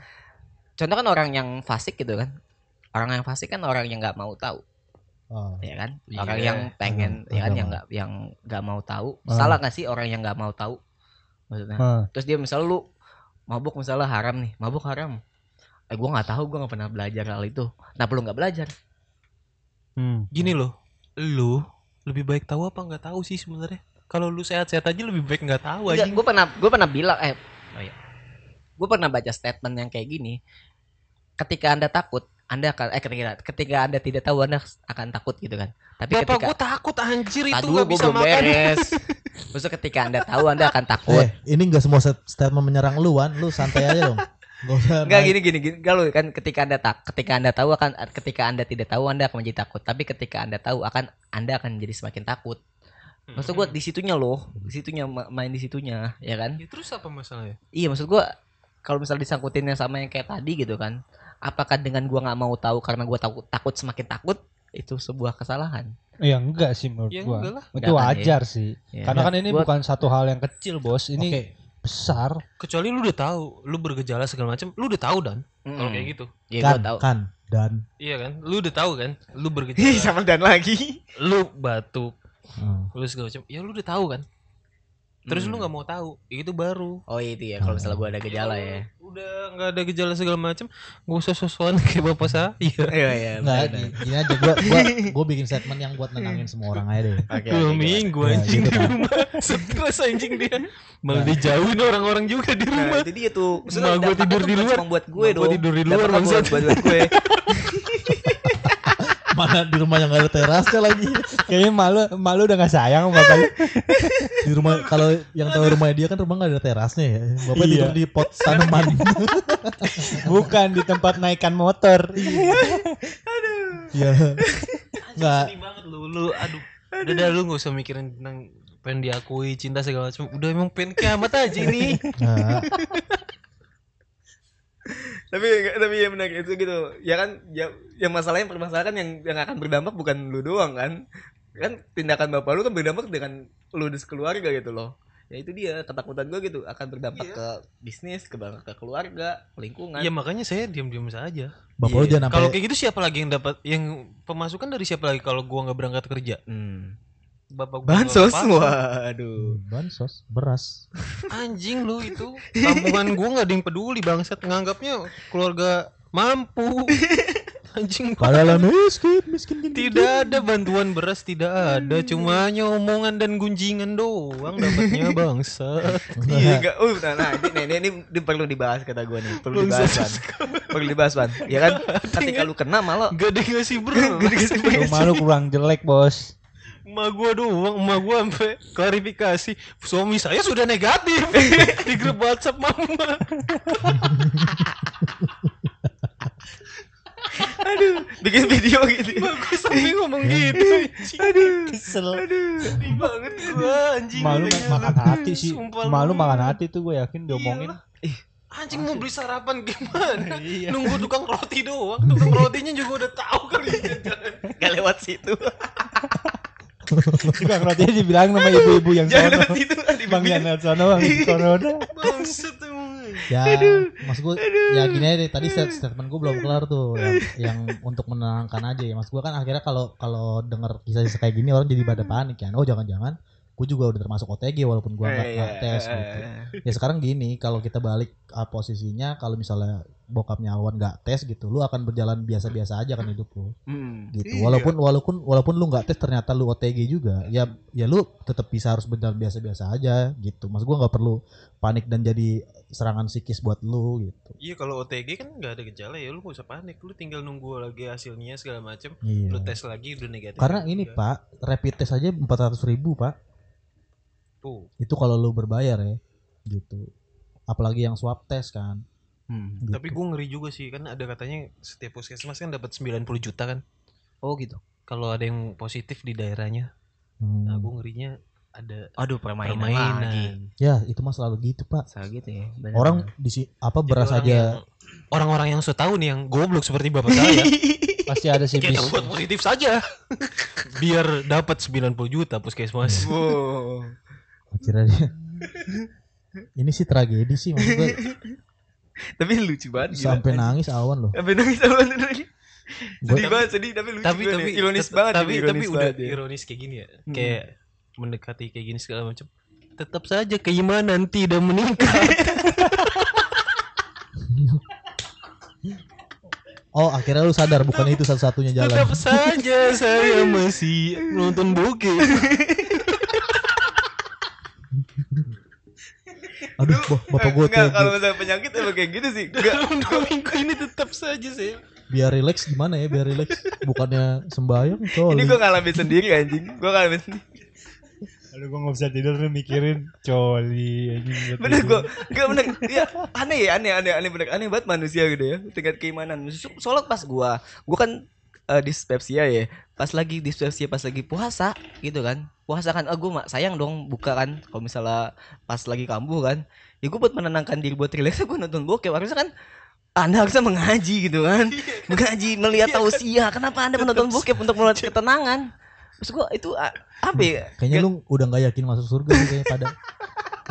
Contoh kan orang yang fasik gitu kan. Orang yang fasik kan orang yang nggak mau tahu. Oh. ya kan? Iya, orang yang pengen agama- ya kan yang agama. nggak yang nggak mau tahu. Ah. salah nggak sih orang yang nggak mau tahu? Maksudnya. Hah. terus dia misalnya lu mabuk misalnya haram nih mabuk haram. Eh gua nggak tahu gua nggak pernah belajar hal itu. Kenapa lu nggak belajar? Hmm. gini loh lu lebih baik tahu apa nggak tahu sih sebenarnya kalau lu sehat-sehat aja lebih baik nggak tahu aja gue pernah gue pernah bilang eh oh iya. gue pernah baca statement yang kayak gini. Ketika anda takut anda akan eh ketika ketika anda tidak tahu anda akan takut gitu kan. Tapi Bapak ketika gua takut anjir itu nggak gue bisa belum makan. beres. Maksudnya ketika anda tahu anda akan takut. Eh, ini enggak semua statement menyerang lu, Wan. Lu santai aja dong. Enggak naik. gini gini gini. Kalau kan ketika anda tak ketika anda tahu akan ketika anda tidak tahu anda akan menjadi takut. Tapi ketika anda tahu akan anda akan menjadi semakin takut Maksud gua di situnya loh, di situnya ma- main di situnya, ya kan? Ya, terus apa masalahnya? Iya, maksud gua kalau misalnya disangkutinnya sama yang kayak tadi gitu kan. Apakah dengan gua nggak mau tahu karena gua takut takut semakin takut itu sebuah kesalahan? Ya enggak sih menurut Ya gua. enggak lah. Itu Enggak kan, wajar sih. Ya. Karena kan ini Gua- bukan satu hal yang kecil, Bos. Ini Oke. besar. Kecuali lu udah tahu, lu bergejala segala macam, lu udah tahu dan kalau Mm-mm. kayak gitu. Ya gua kan tahu. kan dan Iya kan? Lu udah tahu kan? Lu Ih, bergejala, <laughs> sama dan lagi. lu batuk, Hmm. lu segala macam. Ya lu udah tahu kan? Terus Hmm. lu nggak mau tahu, itu baru. Oh itu ya kalau misalnya gua ada gejala ya. Udah nggak ada gejala segala macam, gak usah sosokan <laughs> kayak bapak saya. Iya. Iya iya. Nggak, gini aja gua gua <laughs> gua bikin statement yang buat nenangin semua orang aja deh. Oke. Dua minggu Ya, anjing gitu di kan. rumah. Stres anjing dia. Malah dijauhin orang-orang juga di Nah, rumah. itu dia tuh. Emak gua tidur di luar. Cuma buat gue Emak gua dong. tidur di luar, buat gue. <laughs> Mana di rumah yang gak ada terasnya lagi. Kayaknya malu malu udah gak sayang sama bapak. Di rumah kalau yang tahu rumahnya dia kan rumah gak ada terasnya ya. Bapak Iya. tidur di pot tanaman. Bukan di tempat naikkan motor. Iya. Nggak. Sedih banget lu, lu aduh. Udah dah lu gak usah mikirin tentang pengen diakui cinta segala macam. Udah emang pengen kiamat aja ini. Nah, tapi tapi ya benar itu gitu. Ya kan ya yang masalahnya permasalahan yang yang akan berdampak bukan lu doang kan. Kan tindakan bapak lu kan berdampak dengan lu dan sekeluarga gitu loh. Ya itu dia ketakutan gue gitu akan berdampak Iya. ke bisnis, ke ke keluarga, ke lingkungan. Ya makanya saya diam-diam saja. bapak lu Iya. jangan Kalau kayak gitu siapa lagi yang dapat yang pemasukan dari siapa lagi kalau gua nggak berangkat kerja? Hmm. Bapak gua Bansos, waduh. bansos, beras. Anjing lu itu. <laughs> Tabungan gua nggak ada yang peduli bangsat nganggapnya keluarga mampu. <laughs> Anjing Padahal miskin, miskin gini. Tidak ada bantuan beras tidak ada, cuma omongan dan gunjingan doang dapatnya <laughs> bangsa. Iya enggak. Uh, nah, nah ini, ini, ini, ini perlu dibahas kata gue nih. Perlu dibahas, Pan. Perlu dibahas, Pan. Ya kan? Ketika lu kena malah Gak ada yang ngasih beras. Rumah lu kurang jelek, Bos. Emak gua doang, emak gua sampai klarifikasi suami saya sudah negatif <laughs> di grup WhatsApp mama. <laughs> bikin video gitu. Gua sampai ngomong gitu. Aduh. Kesel. Sedih banget gua anjing. Malu makan hati sih. Sumpah Malu lu. makan hati tuh gue yakin diomongin. Anjing mau beli sarapan gimana? Nunggu tukang roti doang. Tukang rotinya juga udah tahu kali. <laughs> Gak lewat situ. Tukang rotinya dibilang sama ibu-ibu yang Jangan sono. lah di Bang. Yana sono, Bang Corona. Bangsat emang. Ya, mas gue ya gini aja deh. Tadi stat- statement gue belum kelar tuh yang, yang untuk menenangkan aja ya. Mas gue kan akhirnya kalau kalau denger kisah-kisah kayak gini orang jadi pada panik kan. Oh jangan-jangan gue juga udah termasuk OTG walaupun gue nggak nggak Iya. tes gitu. Ya sekarang gini, kalau kita balik uh, posisinya, kalau misalnya bokapnya Awan nggak tes gitu, lu akan berjalan biasa-biasa aja kan hidup lu. Hmm. Gitu. Walaupun walaupun walaupun lu nggak tes ternyata lu OTG juga, ya ya lu tetap bisa harus berjalan biasa-biasa aja gitu. Mas gua nggak perlu panik dan jadi serangan psikis buat lu gitu. Iya kalau OTG kan nggak ada gejala ya lu gak usah panik lu tinggal nunggu lagi hasilnya segala macem Iya. lu tes lagi udah negatif Karena ini udah. Pak, rapid test aja 400 ribu Pak. Tuh Itu kalau lu berbayar ya, gitu. Apalagi yang swab test kan. Hmm. Gitu. tapi gue ngeri juga sih kan ada katanya setiap puskesmas kan dapat 90 juta kan Oh gitu. kalau ada yang positif di daerahnya Hmm. nah gue ngerinya ada Aduh permainan, permainan lagi. Ya itu mah selalu gitu Pak. Salah gitu ya. benar, Orang di si- apa Jadi beras orang aja orang-orang yang tahu nih yang goblok seperti bapak saya <laughs> Pasti ada si bis. kita buat positif saja <laughs> biar dapat 90 juta puskesmas Wow. Kira dia. Ini sih tragedi sih maksud gue <laughs> Tapi lucu banget gila. sampai nangis awan loh. Sampai nangis sama lagi. Sedih banget sedih tapi lucu tapi tapi ya. ironis banget tapi ini, tapi ironis udah ya. ironis kayak gini ya Hmm. kayak mendekati kayak gini segala macam tetap saja keimanan tidak meningkat <laughs> Oh akhirnya lu sadar bukan itu satu-satunya jalan. tetap saja saya <laughs> masih nonton bokep Aduh bah- bapak gue Enggak, kalau misalnya penyakit emang kayak gitu sih. Enggak. <laughs> dua minggu ini tetap saja saya biar relax gimana ya biar relax bukannya sembayang Ini coli. gua ngalamin sendiri anjing. Gua ngalamin sendiri. Aduh gue gak bisa tidur nih mikirin coli anjing. Bener gua. Enggak bener. Iya, aneh ya, aneh aneh aneh bener. Aneh banget manusia gitu ya. Tingkat keimanan. So- Soalnya pas gua, gua kan eh, dispepsia ya. Pas lagi dispepsia pas lagi puasa gitu kan. puasa kan ah gue mak sayang dong buka kan kalau misalnya pas lagi kambuh kan ya gue buat menenangkan diri buat relax gue nonton bokep harusnya kan anda harusnya mengaji gitu kan mengaji melihat tausiah kenapa anda menonton bokep untuk melihat <laughs> ketenangan Maksud gue itu apa ya Kayaknya lu udah nggak yakin masuk surga sih kayaknya pada.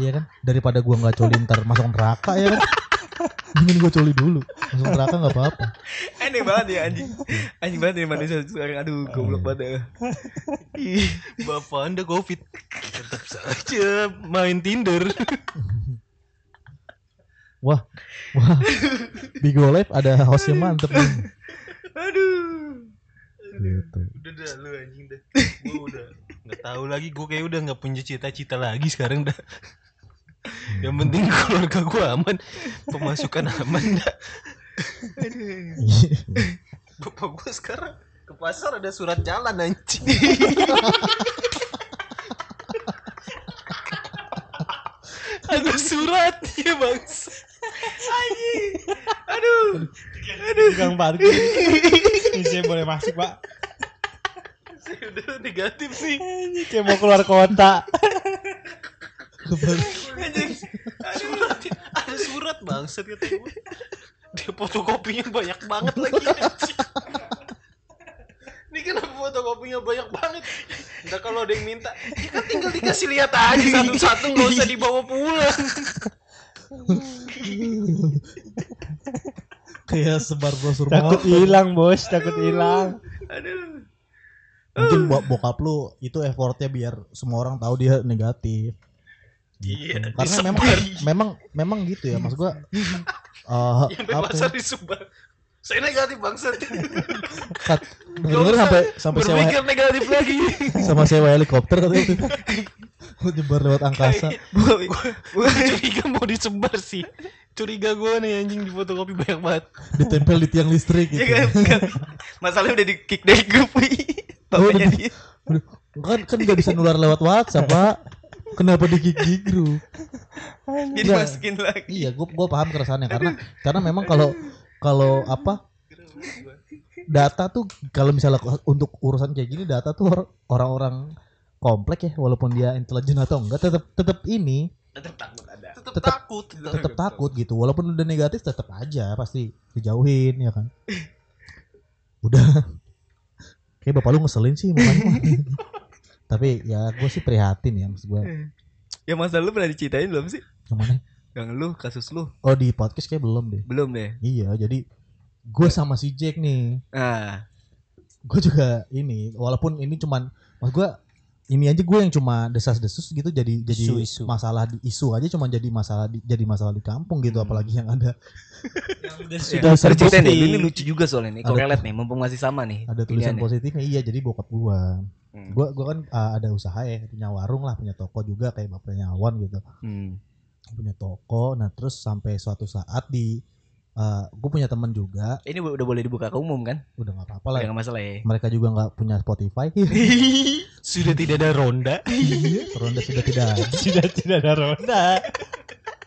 Iya kan? Daripada gua nggak coli ntar masuk neraka ya kan. Mending gua coli dulu. Masuk neraka nggak apa-apa. aneh banget ya anjing anjing banget ya manusia sekarang aduh goblok banget ya. Bapak anda covid Tetap saja main Tinder Wah. Wah. Bigo Live ada host yang mantep nih. aduh Gitu. Udah dah lu anjing dah Gue udah Gak tahu lagi Gue kayak udah gak punya cita-cita lagi sekarang dah <laughs> Yang penting keluarga gue aman. Pemasukan aman. Dah Bapak gue sekarang ke pasar ada surat jalan anjing. Ada surat ya bangsa Gang parkir. Ini saya boleh masuk, Pak. Saya udah negatif Ini kayak mau keluar kota. <laughs> surat ada surat bangsat kata gue dia fotokopinya banyak banget lagi anjing. ini kenapa fotokopinya banyak banget Ntar kalau ada yang minta ya kan tinggal dikasih lihat aja satu-satu nggak usah dibawa pulang Kayak sebar brosur Takut hilang, Bos. Takut hilang. aduh Mungkin bo- bokap lu itu effortnya biar semua orang tahu dia negatif. Iya, Karena memang memang memang gitu ya maksud gua. eh <laughs> sampai apa pasar ya, disebar saya negatif bangsat kat- denger sampai sampai sewa negatif lagi <laughs> sama sewa helikopter katanya waktu itu. <laughs> Nyebar lewat angkasa. gue curiga mau disebar sih curiga gue nih anjing di fotokopi banyak banget ditempel di tiang listrik gitu. ya kan, kan. masalahnya udah di kick dari grup bapaknya dia Aduh, kan kan nggak bisa nular lewat WhatsApp, Pak. Kenapa di gig di grup? jadi masukin lagi. Iya, gua gua paham keresahannya. Karena karena memang kalau kalau apa data tuh kalau misalnya untuk urusan kayak gini data tuh or- orang-orang komplek ya walaupun dia intelijen atau enggak tetap tetap ini tetap takut ada. Tetap Tetep- takut. tetap takut gitu. Walaupun udah negatif tetap aja pasti dijauhin ya kan? Udah. <laughs> Kayak bapak lu ngeselin sih mukanya mah. <laughs> tapi ya gue sih prihatin ya maksud gue ya masa lu pernah diceritain belum sih? Yang mana? Yang lu kasus lu. Oh di podcast kayak belum deh. Belum deh. Iya jadi gue sama si Jack nih. Ah. Gue juga ini walaupun ini cuman mas gue ini aja gue yang cuma desas-desus gitu jadi jadi Isu-isu. masalah di isu aja cuma jadi masalah di, jadi masalah di kampung gitu Hmm. apalagi yang ada Sudah Tulisan cerita nih ini lucu juga soalnya nih Ada- korelate nih mumpung masih sama nih ada tulisan pilihannya. positifnya iya jadi bokap gue Hmm. gue gue kan uh, ada usaha ya punya warung lah punya toko juga kayak bapaknya Awan gitu Hmm. punya toko nah terus sampai suatu saat di uh, gue punya temen juga ini udah boleh dibuka ke umum kan udah nggak apa-apa lah nggak masalah ya mereka juga nggak punya Spotify <laughs> sudah tidak ada ronda <laughs> Ronda sudah tidak ada <laughs> Sudah tidak ada roda.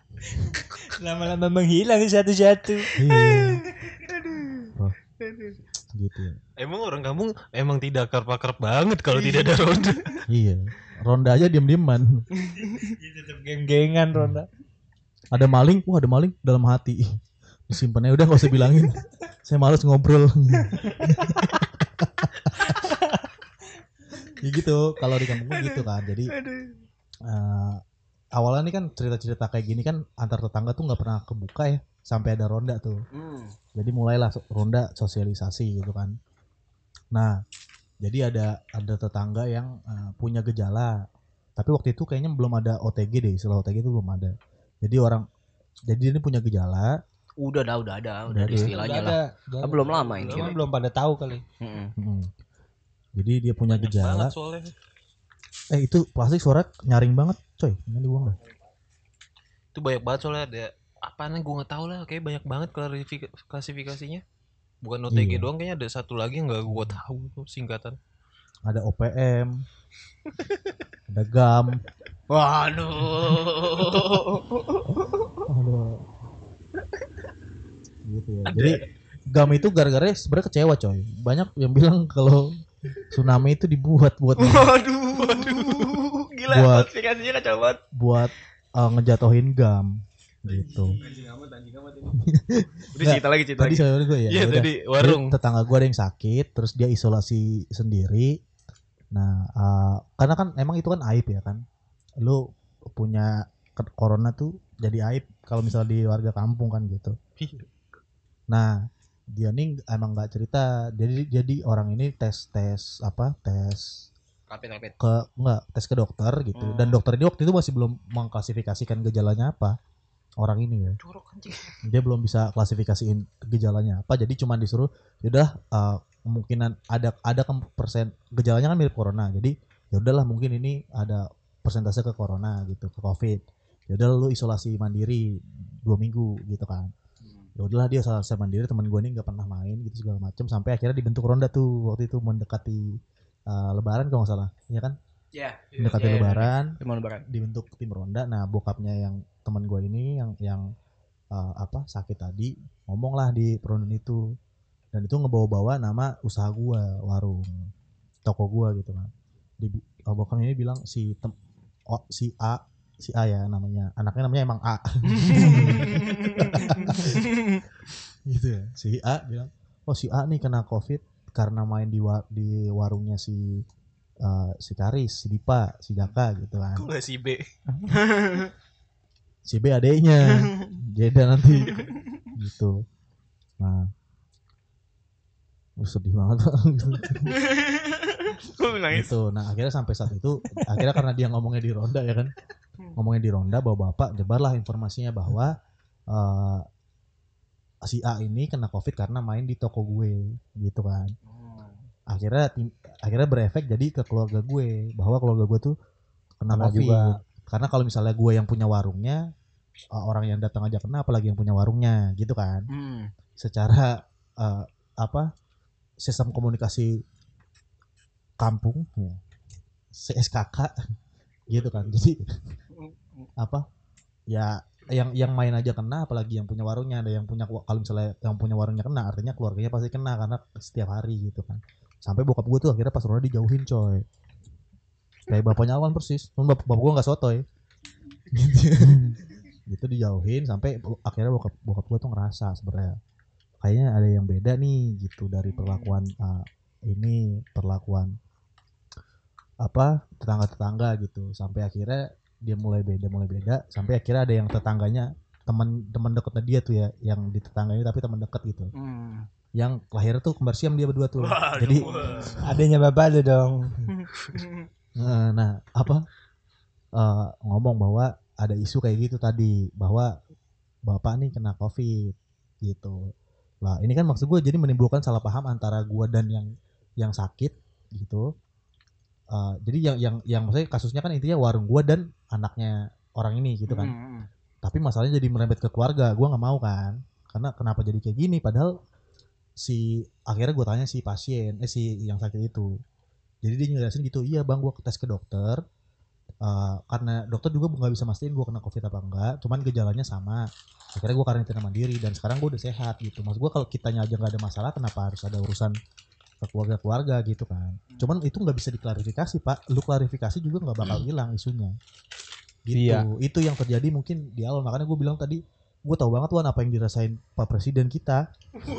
<laughs> Lama-lama menghilang satu-satu. Iya. Oh, gitu ya. emang orang kampung emang tidak akrab-akrab banget kalau tidak ada ronda Iya. Ronda aja diem-dieman. Tetap geng-gengan ronda. Ada maling, wah ada maling dalam hati. Disimpannya udah gak usah bilangin. Saya males ngobrol. Ya <laughs> gitu, kalau di kampung gitu kan. Jadi eh, awalnya nih kan cerita-cerita kayak gini kan antar tetangga tuh nggak pernah kebuka ya sampai ada ronda tuh. Hmm. Jadi mulailah ronda sosialisasi gitu kan. Nah, jadi ada ada tetangga yang eh, punya gejala. Tapi waktu itu kayaknya belum ada OTG deh, istilah OTG itu belum ada. Jadi orang jadi ini punya gejala, udah dah udah ada Udah udah ada ada. istilahnya lah Ah, belum lama ini belum pada tahu kali. Mm, jadi dia punya Banyak gejala. Eh itu plastik suara nyaring banget, coy. Ini dibuang dah. itu banyak banget soalnya ada apa nih gue nggak tahu lah kayak banyak banget klasifikasinya bukan OTG Iya. doang kayaknya ada satu lagi yang nggak gue tahu tuh singkatan Ada OPM. ada GAM. waduh Aduh. gitu ya. Jadi GAM itu gara-gara sebenarnya kecewa coy. Banyak yang bilang kalau tsunami itu dibuat buat Waduh, waduh, gila Buat- konspirasinya kacau banget. buat uh, ngejatohin gam gitu. Udah cerita lagi cerita Tadi lagi. gue ya. Iya ya tadi warung. Jadi tetangga gue ada yang sakit, terus dia isolasi sendiri. Nah, uh, karena kan emang itu kan aib ya kan. Lu punya corona tuh jadi aib kalau misalnya di warga kampung kan gitu. Nah, dia nih emang nggak cerita. Jadi jadi orang ini tes tes apa? Tes Rapid rapid. ke enggak tes ke dokter gitu. Hmm. Dan dokter ini waktu itu masih belum mengklasifikasikan gejalanya apa. Orang ini ya anjing. dia belum bisa klasifikasiin gejalanya apa jadi cuma disuruh yaudah uh, kemungkinan ada ada persen gejalanya kan mirip corona jadi ya udahlah mungkin ini ada persentase ke corona gitu ke covid ya udah lu isolasi mandiri dua minggu gitu kan ya udahlah dia isolasi mandiri teman gue nih nggak pernah main gitu segala macam sampai akhirnya dibentuk ronda tuh waktu itu mendekati uh, lebaran kalau nggak salah ya kan Iya. mendekati Iya, iya, lebaran Gimana lebaran? dibentuk tim ronda. Nah, bokapnya yang teman gue ini yang yang uh, apa sakit tadi ngomong lah di peronda itu dan itu ngebawa-bawa nama usaha gue warung toko gue gitu kan. Di oh, bokapnya ini bilang si tem, oh, si A si A ya namanya. Anaknya namanya emang A. <laughs> Gitu ya. Si A bilang oh si A nih kena covid karena main di wa- di warungnya si uh, si Karis si Dipa si Jaka gitu kan. Kok gak si B? si B adeknya Jeda nanti. Gitu. Nah. Sedih banget <laughs> <laughs> Gue nangis. gitu. nah akhirnya sampai saat itu akhirnya karena dia ngomongnya di ronda ya kan? Ngomongnya di ronda bahwa bapak nyebarlah informasinya bahwa eh, si A ini kena covid karena main di toko gue gitu kan? Akhirnya tim- akhirnya berefek jadi ke keluarga gue bahwa keluarga gue tuh kena, Kena covid. juga. karena kalau misalnya gue yang punya warungnya uh, orang yang datang aja kena apalagi yang punya warungnya gitu kan? Hmm. secara uh, apa sistem komunikasi kampung ya CSKK <laughs> gitu kan. Jadi <laughs> apa ya yang yang main aja kena apalagi yang punya warungnya. Ada yang punya kalau misalnya yang punya warungnya kena artinya keluarganya pasti kena karena setiap hari gitu kan. Sampai bokap gue tuh akhirnya pas Rona dijauhin coy. Kayak bapaknya Alwan persis. Cuman bapak, bapak gue nggak sotoy. Gitu, <laughs> gitu dijauhin sampai akhirnya bokap bokap gue tuh ngerasa sebenarnya kayaknya ada yang beda nih gitu dari perlakuan uh, ini perlakuan apa tetangga-tetangga gitu. Sampai akhirnya dia mulai beda mulai beda. Sampai akhirnya ada yang tetangganya teman teman dekatnya dia tuh ya yang di tetangga ini tapi teman dekat gitu. Hmm. yang lahir tuh kembar siam dia berdua tuh. Jadi Adanya bapak lu dong. eh, <laughs> nah apa? Eh, ngomong bahwa ada isu kayak gitu tadi bahwa bapak nih kena covid gitu. Lah ini kan maksud gue jadi menimbulkan salah paham antara gue dan yang yang sakit gitu Eh, jadi yang yang yang maksudnya kasusnya kan intinya warung gue dan anaknya orang ini gitu kan. Hmm. tapi masalahnya jadi merembet ke keluarga gue nggak mau kan. Karena kenapa jadi kayak gini? Padahal si akhirnya gue tanya si pasien eh si yang sakit itu. Jadi dia ngejelasin gitu iya bang gue tes ke dokter. Eh, karena dokter juga nggak bisa mastiin gue kena covid apa enggak cuman gejalanya sama. Akhirnya gue karantina mandiri dan sekarang gue udah sehat gitu. Maksud gue kalau kitanya aja nggak ada masalah kenapa harus ada urusan ke keluarga-keluarga gitu kan. Cuman itu nggak bisa diklarifikasi pak. Lu klarifikasi juga nggak bakal hilang isunya. Gitu. Iya. itu yang terjadi mungkin di awal. Makanya gue bilang tadi gue tahu banget tuh apa yang dirasain pak presiden kita. <laughs>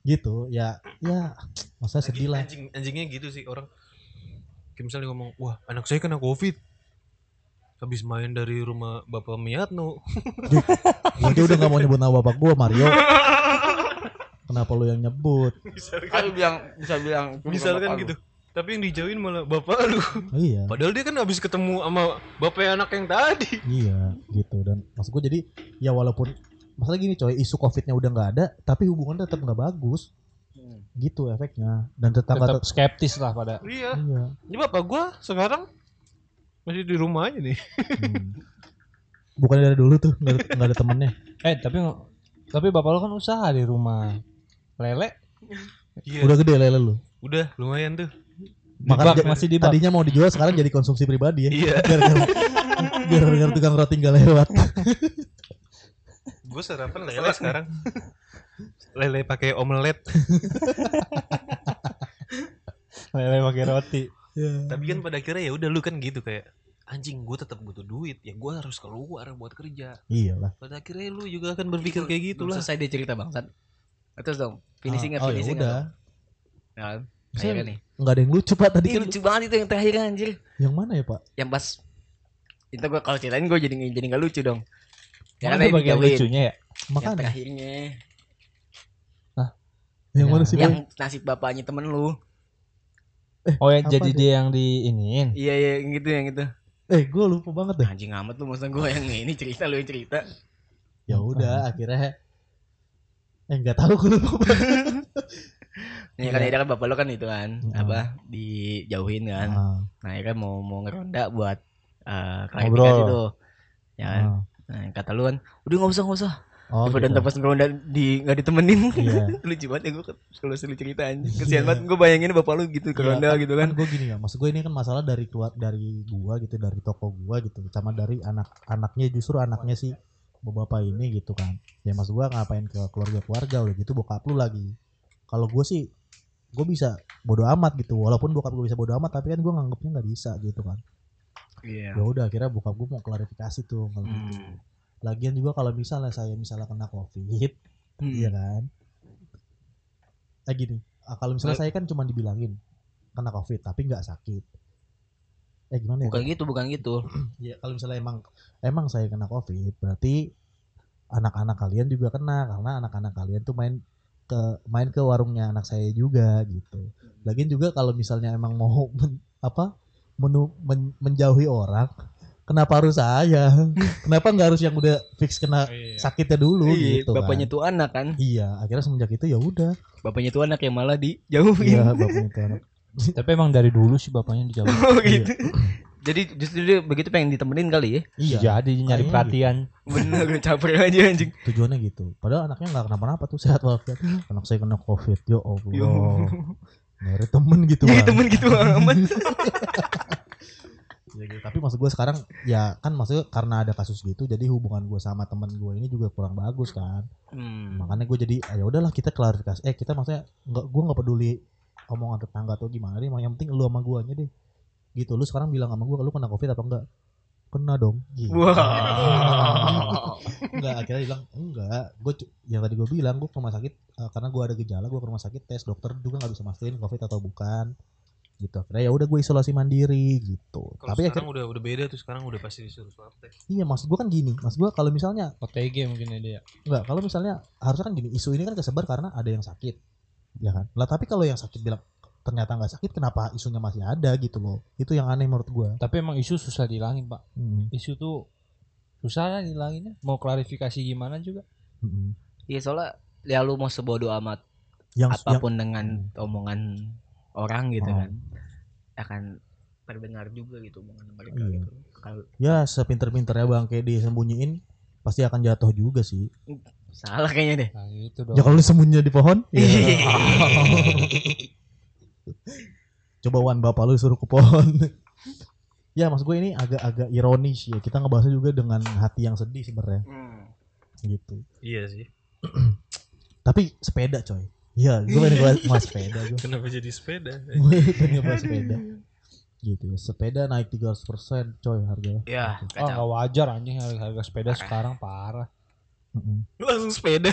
Gitu. Ya ya masa sedih lah. Anjing, anjingnya gitu sih orang. Kayak misalnya ngomong, wah anak saya kena covid. Habis main dari rumah Bapak Miatno. <laughs> Aja udah gak mau nyebut nama bapak gue Mario <laughs> kenapa lu yang nyebut <laughs> Misalkan, Kan bilang bisa bilang misalkan gitu. Tapi yang dijauhin malah bapak lu. <laughs> iya Padahal dia kan habis ketemu sama bapak anak yang tadi. iya gitu dan maksud gue jadi ya walaupun masalah gini coy isu covidnya udah nggak ada tapi hubungan tetap nggak bagus Hmm. gitu efeknya dan tetangga Tetap skeptis lah pada. Iya. iya Ini bapak gua sekarang masih di rumah aja nih. Hmm. bukan dari dulu tuh nggak ada, ada temennya Eh tapi tapi bapak lu kan usaha di rumah. Lele Iya. udah gede lele lu Udah lumayan tuh. Makan Dibak, masih dibak. tadinya mau dijual sekarang jadi konsumsi pribadi ya Iya. gara-gara gara-gara tukang roti nggak lewat Gue sarapan lele sekarang. lele pakai omelet Lele pakai roti. tapi kan pada akhirnya ya udah lu kan gitu kayak anjing gue tetap butuh duit ya gue harus keluar buat kerja Iyalah. pada akhirnya lu juga akan berpikir kayak gitu lah selesai dia cerita bangsat terus dong finishing Ah, oh, ya finishing udah. ya kan Bisa- akhirnya nih Enggak ada yang lucu Pak tadi Ih, kan. lucu banget itu yang terakhir anjir Yang mana ya Pak? yang pas itu gue kalau ceritain gue jadi jadi nggak lucu dong Yang yang ada bagian lucunya ya. yang Makanya. terakhirnya Yang mana sih Pak? yang nasib bapaknya temen lu Oh yang Apa jadi deh? dia yang di iniin. iya iya yang gitu yang itu Eh, gue lupa banget dah. anjing amat lu masa gue yang ini cerita lu yang cerita Ya udah, akhirnya eh nggak tahu gue lupa. <laughs> Ya kan ya kan bapak lu kan itu kan Mm. apa dijauhin kan Ah, nah ya kan mau mau ngeronda buat eh Ngobrol. klarifikasi tuh ya kan ah. nah, kata lu kan udah nggak usah nggak usah Oh, daripada gitu. pas ngeronda di nggak ditemenin Iya. <laughs> lucu banget ya gue kalau sering cerita anjing Iya. kesian banget gue bayangin bapak lu gitu ke Iya, ronda gitu kan kan gue gini ya maksud gue ini kan masalah dari keluar dari gua gitu dari toko gua gitu sama dari anak-anaknya justru anaknya si bapak ini gitu kan ya maksud gua ngapain ke keluarga-keluarga udah gitu bokap lu lagi kalau gue sih gue bisa bodo amat gitu walaupun bokap gue bisa bodo amat tapi kan gue nganggapnya nggak bisa gitu kan iya ya udah akhirnya bokap gue mau klarifikasi tuh kalau gitu Hmm. lagian juga kalau misalnya saya misalnya kena covid Hmm. Iya kan? Eh gini, ah, kalau misalnya saya kan cuma dibilangin kena covid tapi nggak sakit. Eh gimana ya? bukan gitu bukan gitu <clears throat> Ya kalau misalnya emang emang saya kena covid berarti anak-anak kalian juga kena karena anak-anak kalian tuh main ke main ke warungnya anak saya juga gitu. Lagian juga kalau misalnya emang mau <laughs> men- apa menu, men- menjauhi orang kenapa harus saya? <laughs> kenapa nggak harus yang udah fix kena sakitnya dulu Iya, gitu bapaknya kan? tuh anak kan Iya, akhirnya semenjak itu ya udah. bapaknya tuh anak yang malah dijauhin Iya, bapaknya itu anak. <laughs> Tapi emang dari dulu sih bapaknya dijauhin. <laughs> oh gitu <laughs> jadi justru dia begitu pengen ditemenin kali ya Iya, Jadi nyari Kayaknya perhatian. bener gue caper aja anjing tujuannya gitu. Padahal anaknya nggak kenapa-napa tuh sehat walafiat. Anak saya kena covid, ya Allah. Yo. Nyari temen gitu Nyari temen gitu amat Ya gitu. Tapi maksud gue sekarang ya kan maksudnya karena ada kasus gitu, jadi hubungan gue sama temen gue ini juga kurang bagus kan. hmm. Makanya gue jadi ah, ya udahlah kita klarifikasi. Eh kita maksudnya nggak gue nggak peduli omongan tetangga atau gimana deh. Yang penting lu sama guanya deh. Gitu. Lu sekarang bilang sama gue lu kena covid apa enggak? Kena dong. Gitu. wow <laughs> enggak akhirnya dia bilang enggak gue yang tadi gue bilang gue ke rumah sakit eh, karena gue ada gejala gue ke rumah sakit tes dokter juga nggak bisa mastiin covid atau bukan gitu akhirnya ya udah gue isolasi mandiri gitu kalau tapi sekarang akhirnya udah udah beda tuh sekarang udah pasti disuruh swab test iya maksud gue kan gini maksud gue kalau misalnya OTG mungkin ya dia. enggak kalau misalnya harusnya kan gini isu ini kan kesebar karena ada yang sakit ya kan lah tapi kalau yang sakit bilang ternyata nggak sakit kenapa isunya masih ada gitu loh itu yang aneh menurut gue Tapi emang isu susah dihilangin pak. Hmm, Isu tuh susah lah dihilanginnya. Mau klarifikasi gimana juga. hmm. iya soalnya ya lu mau sebodoh amat yang yang apa pun dengan omongan orang gitu Oh. kan akan terdengar juga gitu omongan mereka Iya. gitu kalau ya sepinter-pinternya bang kayak disembunyiin pasti akan jatuh juga sih salah kayaknya deh Nah gitu dong. Ya kalau disembunyinya di pohon, ya. <laughs> coba wan bapak lu suruh ke pohon. ya maksud gue ini agak-agak ironis ya. Kita ngebahasnya juga dengan hati yang sedih sebenarnya Hmm. gitu. iya sih <clears throat> Tapi sepeda coy. Iya, gue pengen ngebahas sepeda gue. kenapa jadi sepeda <laughs> Gue pengen ngebahas sepeda. Gitu. Sepeda naik 300% coy harganya. ya Oh kacau nggak wajar anjing harga, harga sepeda sekarang parah. Mm-mm. Lu langsung sepeda.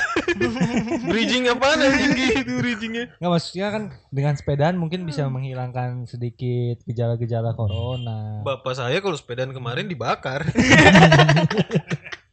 <laughs> Bridging apaan anjing? Gitu bridgingnya. Nggak maksudnya kan dengan sepedaan mungkin bisa menghilangkan sedikit gejala-gejala corona. bapak saya kalau sepedaan kemarin dibakar <laughs>